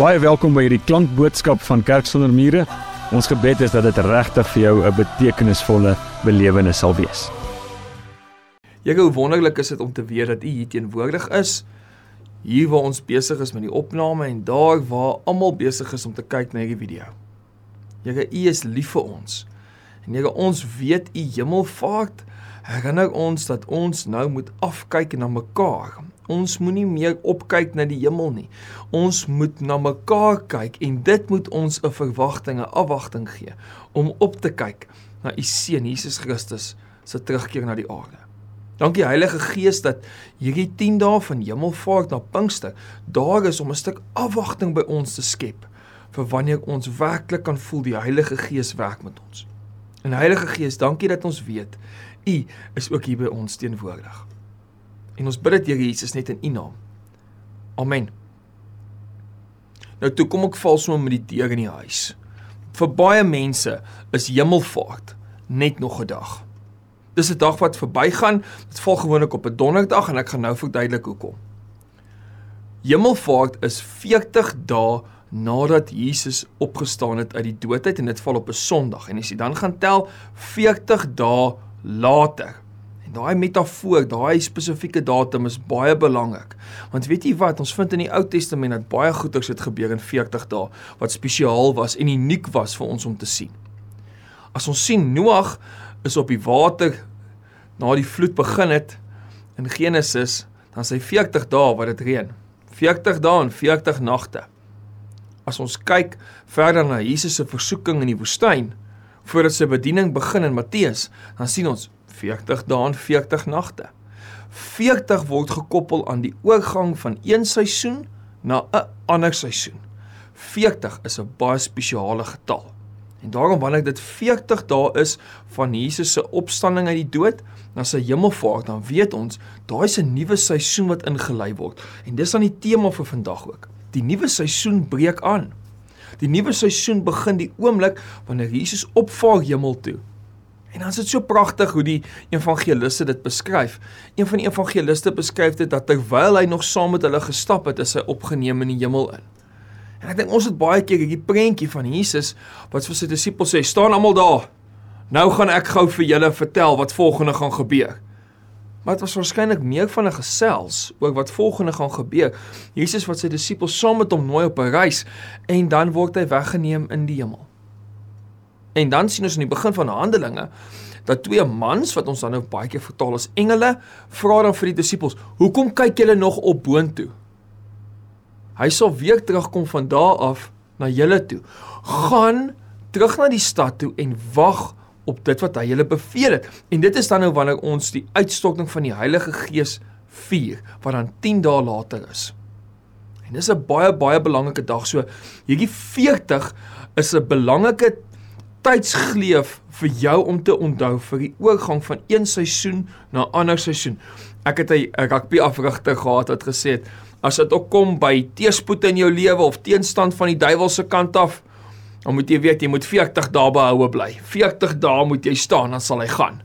Baie welkom by hierdie klankboodskap van Kerk sonder mure. Ons gebed is dat dit regtig vir jou 'n betekenisvolle belewenis sal wees. Jare hoe wonderlik is dit om te weet dat U hier teenwoordig is. Hier waar ons besig is met die opname en daar waar almal besig is om te kyk na hierdie video. Here, U is lief vir ons. En Here, ons weet U hemelvaart herinner ons dat ons nou moet afkyk na mekaar. Ons moenie meer opkyk na die hemel nie. Ons moet na mekaar kyk en dit moet ons 'n verwagting, 'n afwagting gee om op te kyk na U seun Jesus Christus se terugkeer na die aarde. Dankie Heilige Gees dat hierdie 10 dae van Hemelvaart na Pinkster daar is om 'n stuk afwagting by ons te skep vir wanneer ons werklik kan voel die Heilige Gees werk met ons. En Heilige Gees, dankie dat ons weet U is ook hier by ons teenwoordig. En ons bid dit Here Jesus net in U naam. Amen. Nou toe kom ek val sommer met die deur in die huis. Vir baie mense is Hemelvaart net nog 'n dag. Dis 'n dag wat verbygaan. Dit val gewoonlik op 'n donderdag en ek gaan nou verduidelik hoekom. Hemelvaart is 40 dae nadat Jesus opgestaan het uit die doodheid en dit val op 'n Sondag en as jy dan gaan tel 40 dae later. Daai metafoor, daai spesifieke datum is baie belangrik. Want weet jy wat, ons vind in die Ou Testament dat baie goeders het gebeur in 40 dae wat spesiaal was en uniek was vir ons om te sien. As ons sien Noag is op die water na die vloed begin het in Genesis, dan sê 40 dae wat dit reën. 40 dae en 40 nagte. As ons kyk verder na Jesus se versoeking in die woestyn voordat sy bediening begin in Matteus, dan sien ons 40 dae en 40 nagte. 40 word gekoppel aan die oorgang van een seisoen na 'n ander seisoen. 40 is 'n baie spesiale getal. En daarom wanneer dit 40 dae is van Jesus se opstanding uit die dood na sy hemelvaart, dan weet ons daai is 'n nuwe seisoen wat ingelei word. En dis dan die tema vir vandag ook. Die nuwe seisoen breek aan. Die nuwe seisoen begin die oomblik wanneer Jesus opvaar hemel toe. En dan is dit so pragtig hoe die evangeliste dit beskryf. Een van die evangeliste beskryf dit dat terwyl hy nog saam met hulle gestap het, is hy opgeneem in die hemel in. En ek dink ons het baie keer hierdie prentjie van Jesus wat vir sy disippels sê, "Staan almal daar. Nou gaan ek gou vir julle vertel wat volgende gaan gebeur." Maar dit was waarskynlik meer van 'n gesels oor wat volgende gaan gebeur. Jesus wat sy disippels saam met hom nooi op 'n reis en dan word hy weggeneem in die hemel. En dan sien ons in die begin van Handelinge dat twee mans wat ons dan nou baie keer vertaal as engele vra dan vir die disippels: "Hoekom kyk julle nog op boontoe?" Hy sal weer terugkom van daar af na julle toe. Gaan terug na die stad toe en wag op dit wat hy julle beveel het. En dit is dan nou wanneer ons die uitstorting van die Heilige Gees vier wat dan 10 dae later is. En dis 'n baie baie belangrike dag. So hierdie 40 is 'n belangrike tydsgleef vir jou om te onthou vir die oorgang van een seisoen na 'n ander seisoen. Ek het 'n rugby afrigter gehad wat gesê het as dit ook kom by teëspoed in jou lewe of teenstand van die duiwelse kant af, dan moet jy weet jy moet 40 dae behoue bly. 40 dae moet jy staan dan sal hy gaan.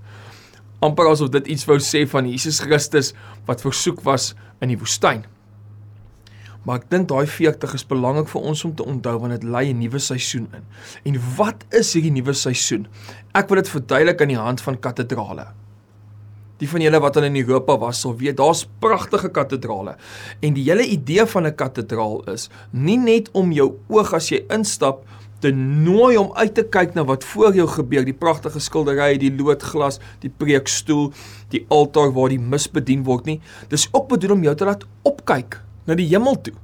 amper asof dit iets wou sê van Jesus Christus wat versoek was in die woestyn. Maar ek dink daai 40 is belangrik vir ons om te onthou want dit lei 'n nuwe seisoen in. En wat is hierdie nuwe seisoen? Ek wil dit verduidelik aan die hand van katedrale. Die van julle wat al in Europa was, sal weet daar's pragtige katedrale. En die hele idee van 'n katedraal is nie net om jou oog as jy instap te nooi om uit te kyk na wat voor jou gebeur, die pragtige skilderye, die loodglas, die preekstoel, die altaar waar die mis bedien word nie. Dis ook bedoel om jou te laat opkyk na die hemel toe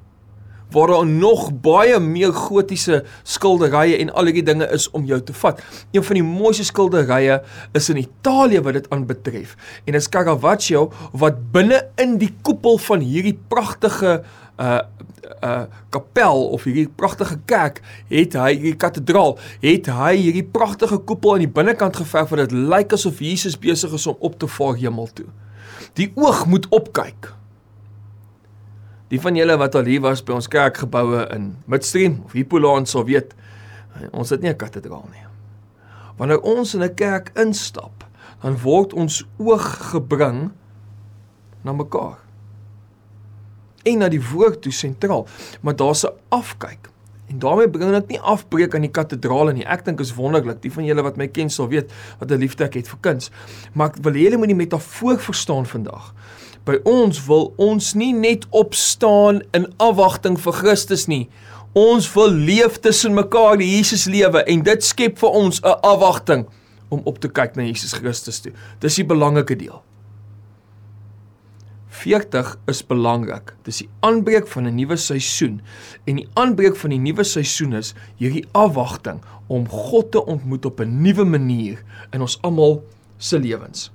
waar daar nog baie meer gotiese skilderye en al hierdie dinge is om jou te vat. Een van die mooiste skilderye is in Italië wat dit aanbetref. En dit is Caravaggio wat binne in die koepel van hierdie pragtige uh uh kapel of hierdie pragtige kerk het hy hierdie kathedraal het hy hierdie pragtige koepel aan die binnekant geverf wat dit lyk asof Jesus besig is om op te vaar hemel toe. Die oog moet opkyk. Die van julle wat al hier was by ons kerkgeboue in Midstream of Hippolaan sal weet, ons het nie 'n kathedraal nie. Wanneer ons in 'n kerk instap, dan word ons oog gebring na mekaar. en na die woord toe sentraal, maar daar's 'n afkyk. En daarmee bring ek nie afbreek aan die kathedraal nie. Ek dink is wonderlik. Die van julle wat my ken sal weet wat 'n liefde ek het vir kuns. Maar ek wil hê julle moet die metafoor verstaan vandag. By ons wil ons nie net opstaan in afwagting vir Christus nie. Ons wil leef tussen mekaar die Jesus lewe en dit skep vir ons 'n afwagting om op te kyk na Jesus Christus toe. Dis die belangrike deel. 40 is belangrik. Dis die aanbreek van 'n nuwe seisoen en die aanbreek van die nuwe seisoen is hierdie afwagting om God te ontmoet op 'n nuwe manier in ons almal se lewens.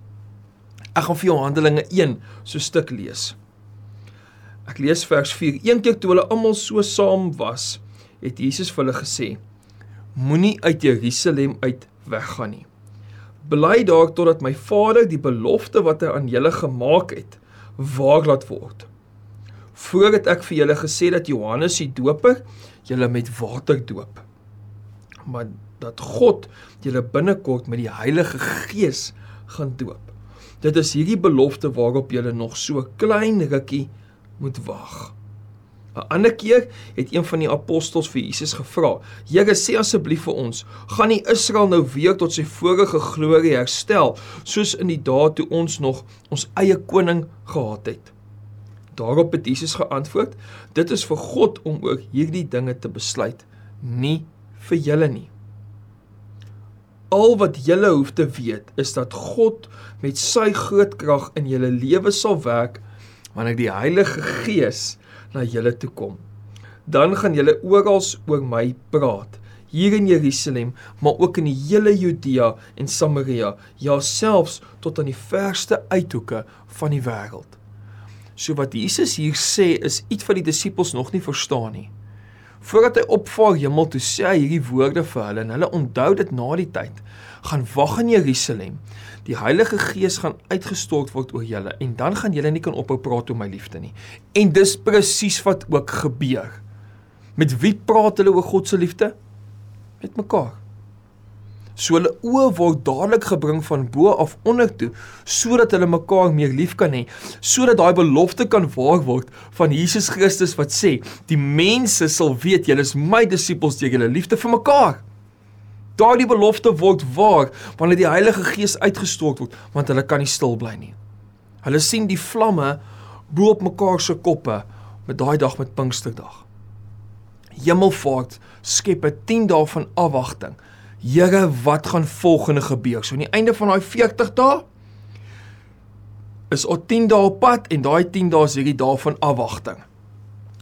Ek gaan vir jou Handelinge 1 so stuk lees. Ek lees vers 4. Een keer toe hulle almal so saam was, het Jesus vir hulle gesê: Moenie uit Jerusalem uit weggaan nie. Bly daar totdat my Vader die belofte wat hy aan julle gemaak het, waar laat word. Voordat ek vir julle gesê dat Johannes die Doper julle met water doop, maar dat God julle binnekort met die Heilige Gees gaan doop. Dit is hierdie belofte waarop julle nog so klein rukkie moet wag. 'n Ander keer het een van die apostels vir Jesus gevra: "Here, sê asseblief vir ons, gaan nie Israel nou weer tot sy vorige glorie herstel, soos in die dae toe ons nog ons eie koning gehad het?" Daarop het Jesus geantwoord: "Dit is vir God om ook hierdie dinge te besluit, nie vir julle nie." Al wat julle hoef te weet is dat God met sy groot krag in julle lewe sal werk wanneer die Heilige Gees na julle toe kom. Dan gaan julle oral oor my praat, hier in Jerusalem, maar ook in die hele Judea en Samaria, ja selfs tot aan die verste uithoeke van die wêreld. So wat Jesus hier sê is iets wat die disippels nog nie verstaan nie. Voordat hy opvaar hemel toe sê hy hierdie woorde vir hulle en hulle onthou dit na die tyd. Gaan wag in Jerusalem Die Heilige Gees gaan uitgestort word oor julle en dan gaan julle nie kan ophou praat oor my liefde nie. En dis presies wat ook gebeur. Met wie praat hulle oor God se liefde? Met mekaar. So hulle oë word dadelik gebring van bo af onder toe sodat hulle mekaar meer lief kan hê, sodat daai belofte kan waar word van Jesus Christus wat sê, die mense sal weet julle is my disippels deur julle liefde vir mekaar. Daardie belofte word waar wanneer die Heilige Gees uitgestort word, want hulle kan nie stil bly nie. Hulle sien die vlamme bo op mekaar se koppe met daai dag met Pinksterdag. Hemelvaart skep 'n 10 dae van afwagting. Here, wat gaan volgende gebeur? So aan die einde van daai 40 dae is al 10 dae op pad en daai 10 dae is hierdie dae van afwagting.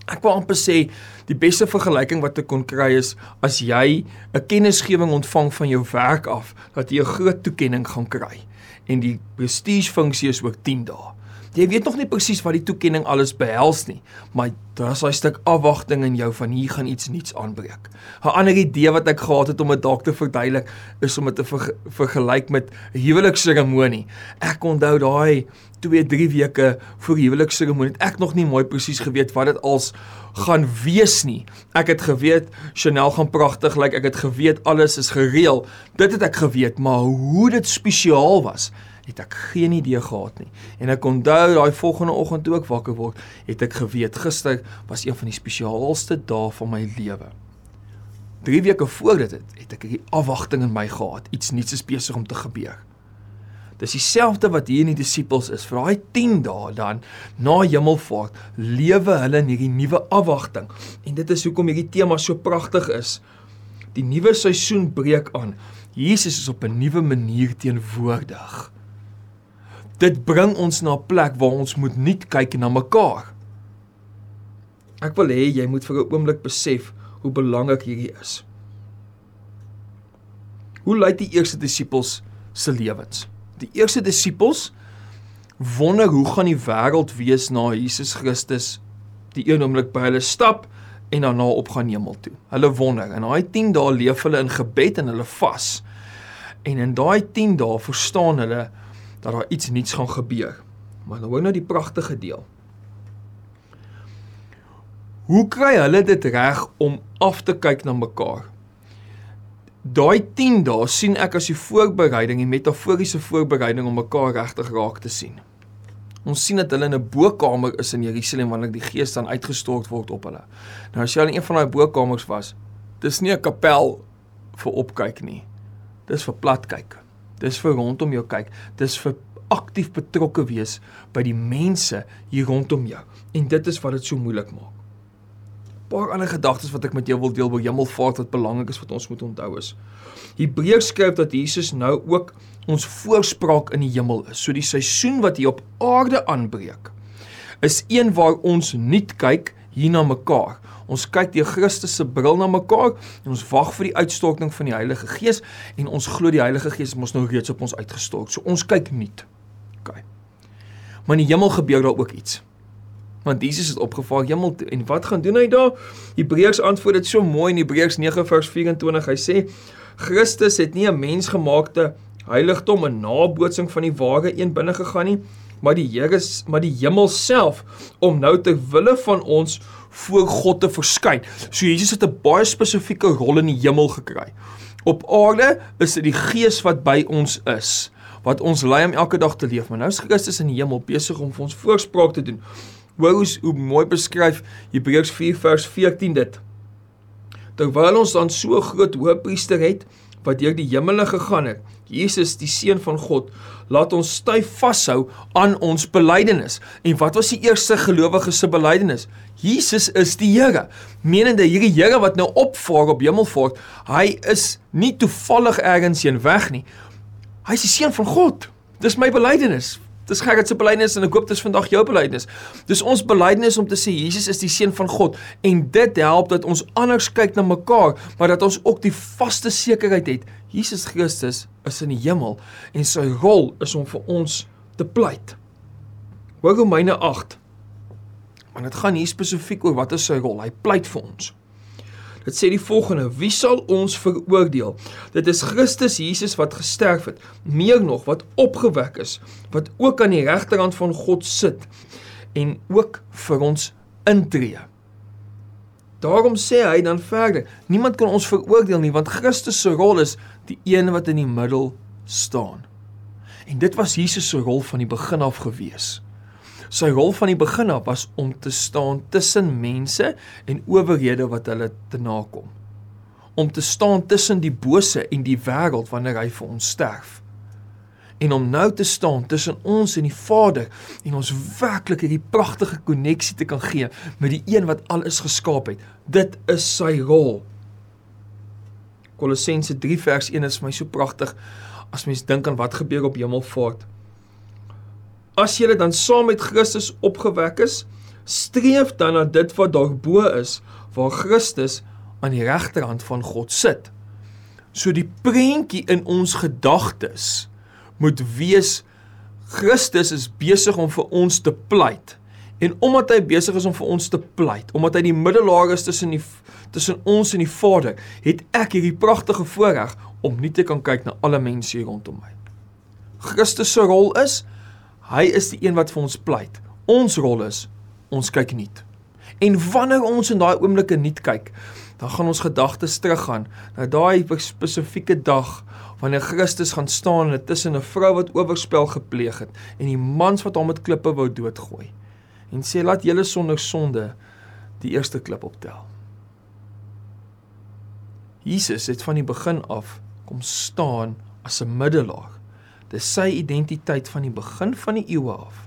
Ek wil amper sê die beste vergelyking wat ek kon kry is as jy 'n kennisgewing ontvang van jou werk af dat jy 'n groot toekenning gaan kry en die prestige funksie is ook 10 dae. Jy weet nog nie presies wat die toekenning alles behels nie, maar daar's daai stuk afwagting in jou van hier gaan iets nuuts aanbreek. 'n Ander idee wat ek gehad het om dit dalk te verduidelik is om dit te ver, vergelyk met 'n huwelikseremonie. Ek onthou daai 2-3 weke voor huwelikseremonie het ek nog nie mooi presies geweet wat dit als gaan wees nie. Ek het geweet Chanel gaan pragtig lyk, like, ek het geweet alles is gereël. Dit het ek geweet, maar hoe dit spesiaal was, het ek geen idee gehad nie. En ek onthou daai volgende oggend toe ek wakker word, het ek geweet gister was een van die spesiaalste dae van my lewe. 3 weke voor dit het, het ek 'n afwagting in my gehad, iets nuuts is besig om te gebeur. Dis dieselfde wat hier in die disippels is. Vir daai 10 dae dan na hemelvaart lewe hulle in hierdie nuwe afwagting. En dit is hoekom hierdie tema so pragtig is. Die nuwe seisoen breek aan. Jesus is op 'n nuwe manier teenwoordig. Dit bring ons na 'n plek waar ons moet nuut kyk na mekaar. Ek wil hê jy moet vir 'n oomblik besef hoe belangrik hierdie is. Hoe lyk die eerste disippels se lewens? Die eerste disippels wonder hoe gaan die wêreld wees na Jesus Christus die een oomblik by hulle stap en daarna opgaan hemel toe. Hulle wonder en daai 10 dae leef hulle in gebed en hulle vas. En in daai 10 dae verstaan hulle dat daar iets nuuts gaan gebeur. Maar nou hoor nou die pragtige deel. Hoe kry hulle dit reg om af te kyk na mekaar? Daai 10 dae sien ek as die voorbereiding, die metaforiese voorbereiding om mekaar regtig raak te sien. Ons sien dat hulle in 'n bokamer is in Jerusalem wanneer die Gees dan uitgestort word op hulle. Nou as jy al in een van daai bokamers was, dis nie 'n kapel vir opkyk nie. Dis vir plat kyk. Dis vir rondom jou kyk. Dis vir aktief betrokke wees by die mense hier rondom jou. En dit is wat dit so moeilik maak. 'n Paar ander gedagtes wat ek met jou wil deel oor hemelvaart wat belangrik is wat ons moet onthou is. Hebreërs skryf dat Jesus nou ook ons voorspraak in die hemel is. So die seisoen wat hier op aarde aanbreek is een waar ons nie kyk hier na mekaar. Ons kyk deur Christus se bril na mekaar en ons wag vir die uitstorting van die Heilige Gees en ons glo die Heilige Gees het mos nou reeds op ons uitgestort. So ons kyk nie. OK. Maar in die hemel gebeur daar ook iets. Want Jesus het opgevaar hemel toe en wat gaan doen hy daar? Hebreërs antwoord dit so mooi in Hebreërs 9 vers 24. Hy sê Christus het nie 'n mensgemaakte heiligdom en nabootsing van die ware een binne gegaan nie, maar die Here maar die hemel self om nou ter wille van ons voor God te verskyn. So Jesus het 'n baie spesifieke rol in die hemel gekry. Op aarde is dit die Gees wat by ons is, wat ons lei om elke dag te leef. Maar nou is Christus in die hemel besig om vir ons voorspraak te doen. Hoe hoe mooi beskryf Hebreërs 4 vers 14 dit. Terwyl ons dan so groot hoëpriester het wat deur die hemele gegaan het, Jesus die seun van God, laat ons styf vashou aan ons belydenis. En wat was die eerste gelowige se belydenis? Jesus is die Here. Menende hierdie Here wat nou opvaar op hemelvaart, hy is nie toevallig ergens heen weg nie. Hy is die seun van God. Dis my belydenis. Dis Gerard se belydenis en ek hoop dit is vandag jou belydenis. Dis ons belydenis om te sê Jesus is die seun van God en dit help dat ons anders kyk na mekaar, maar dat ons ook die vaste sekerheid het Jesus Christus is in die hemel en sy rol is om vir ons te pleit. Hoor Romeine 8. Want dit gaan hier spesifiek oor wat is sy rol? Hy pleit vir ons. Dit sê die volgende: Wie sal ons veroordeel? Dit is Christus Jesus wat gesterf het, meer nog wat opgewek is, wat ook aan die regterhand van God sit en ook vir ons intree. Daarom sê hy dan verder: Niemand kan ons veroordeel nie, want Christus se rol is die een wat in die middel staan. En dit was Jesus se rol van die begin af gewees. Sy rol van die begin af was om te staan tussen mense en owerhede wat hulle te nakom. Om te staan tussen die bose en die wêreld wanneer hy vir ons sterf. En om nou te staan tussen ons en die Vader en ons werklik hierdie pragtige koneksie te kan gee met die een wat alles geskaap het. Dit is sy rol. Kolossense 3 vers 1 is vir my so pragtig as mens dink aan wat gebeur op Hemelvaart. As jy dan saam met Christus opgewek is, streef dan na dit wat daarbo is, waar Christus aan die regterhand van God sit. So die prentjie in ons gedagtes moet wees Christus is besig om vir ons te pleit. En omdat hy besig is om vir ons te pleit, omdat hy die middelaar is tussen die tussen ons en die Vader, het ek hierdie pragtige voorreg om nie te kan kyk na alle mense hier rondom my. Christus se rol is Hy is die een wat vir ons pleit. Ons rol is ons kyk nie. En wanneer ons in daai oomblikke nie kyk, dan gaan ons gedagtes teruggaan na daai spesifieke dag wanneer Christus gaan staan tussen 'n vrou wat oorspel gepleeg het en die mans wat hom met klippe wou doodgooi. En sê laat julle sonder sonde die eerste klip optel. Jesus het van die begin af kom staan as 'n middelaar Dis sy identiteit van die begin van die eeue af.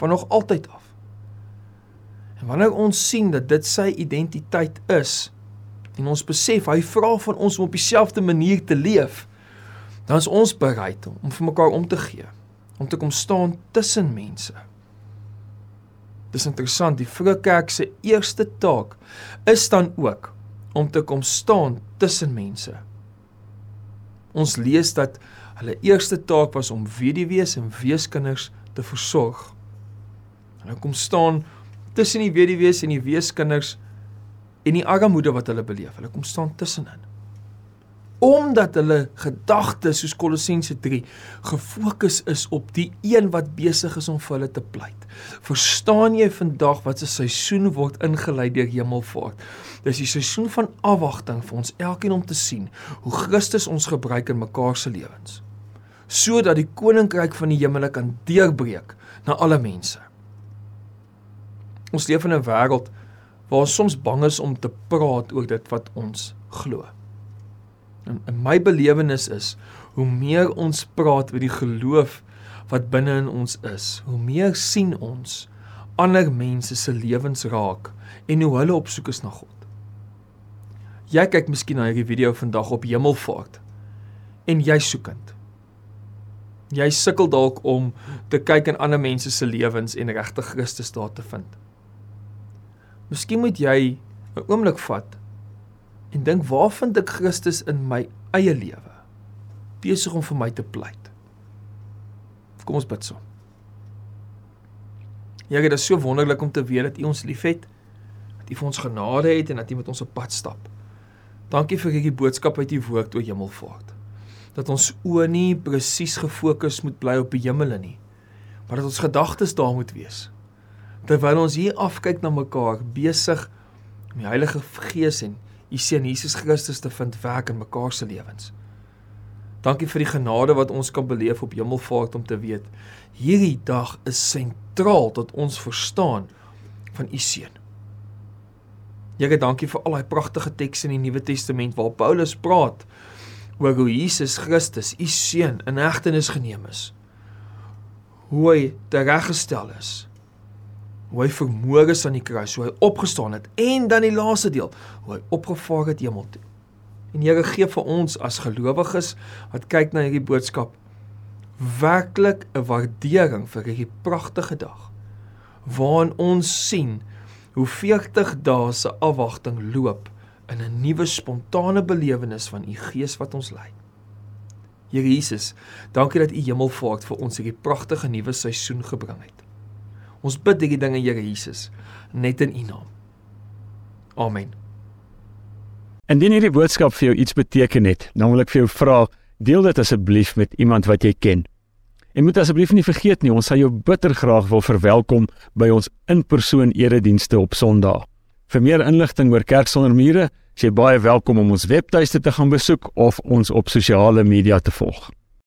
Van nog altyd af. En wanneer ons sien dat dit sy identiteit is en ons besef hy vra van ons om op dieselfde manier te leef, dan is ons bereid om vir mekaar om te gee, om te kom staan tussen mense. Dis interessant, die vroeë kerk se eerste taak is dan ook om te kom staan tussen mense. Ons lees dat Hulle eerste taak was om weduwees en weeskinders te versorg. Hulle kom staan tussen die weduwees en die weeskinders en die armoede wat hulle beleef. Hulle kom staan tussenin. Omdat hulle gedagtes soos Kolossense 3 gefokus is op die een wat besig is om vir hulle te pleit. Verstaan jy vandag wat 'n seisoen word ingelei deur Hemelvaart? Dis die seisoen van afwagting vir ons elkeen om te sien hoe Christus ons gebruik in mekaar se lewens sodat die koninkryk van die hemele kan deurbreek na alle mense. Ons leef in 'n wêreld waar ons soms bang is om te praat oor dit wat ons glo. En, en my belewenis is hoe meer ons praat oor die geloof wat binne in ons is, hoe meer sien ons ander mense se lewens raak en hoe hulle op soek is na God. Jy kyk miskien na hierdie video vandag op Hemelvaart en jy soekend. Jy sukkel dalk om te kyk in ander mense se lewens en regtig Christus daar te vind. Miskien moet jy 'n oomblik vat en dink waar vind ek Christus in my eie lewe? Besig om vir my te pleit. Kom ons bid so. Here, dit is so wonderlik om te weet dat U ons liefhet, dat U vir ons genade het en dat U met ons op pad stap. Dankie vir hierdie boodskap uit U woord oor hemelvaart. Dat ons oë nie presies gefokus moet bly op die hemele nie, maar dat ons gedagtes daar moet wees. Terwyl ons hier afkyk na mekaar, besig om die Heilige Gees en U seun Jesus Christus te vind werk in mekaar se lewens. Dankie vir die genade wat ons kan beleef op hemelvaart om te weet hierdie dag is sentraal tot ons verstaan van U seun. Here, dankie vir al daai pragtige tekste in die Nuwe Testament waar Paulus praat oor hoe Jesus Christus, u seun, in hegtenis geneem is. Hoe hy tereggestel is. Hoe hy vermoor is aan die kruis, hoe hy opgestaan het en dan die laaste deel, hoe hy opgevaar het hemel toe. En Here gee vir ons as gelowiges wat kyk na hierdie boodskap werklik 'n waardering vir hierdie pragtige dag waarin ons sien hoe 40 dae se afwagting loop in 'n nuwe spontane belewenis van u Gees wat ons lei. Here Jesus, dankie dat u hemelvaart vir ons hierdie pragtige nuwe seisoen gebring het. Ons bid hierdie dinge Here Jesus net in u naam. Amen. Indien hierdie boodskap vir jou iets beteken het, dan wil ek vir jou vra, deel dit asseblief met iemand wat jy ken. En moet asseblief nie vergeet nie, ons sal jou bitter graag wil verwelkom by ons in-persoon eredienste op Sondag. Vir meer inligting oor Kerk sonder mure, is jy baie welkom om ons webtuiste te gaan besoek of ons op sosiale media te volg.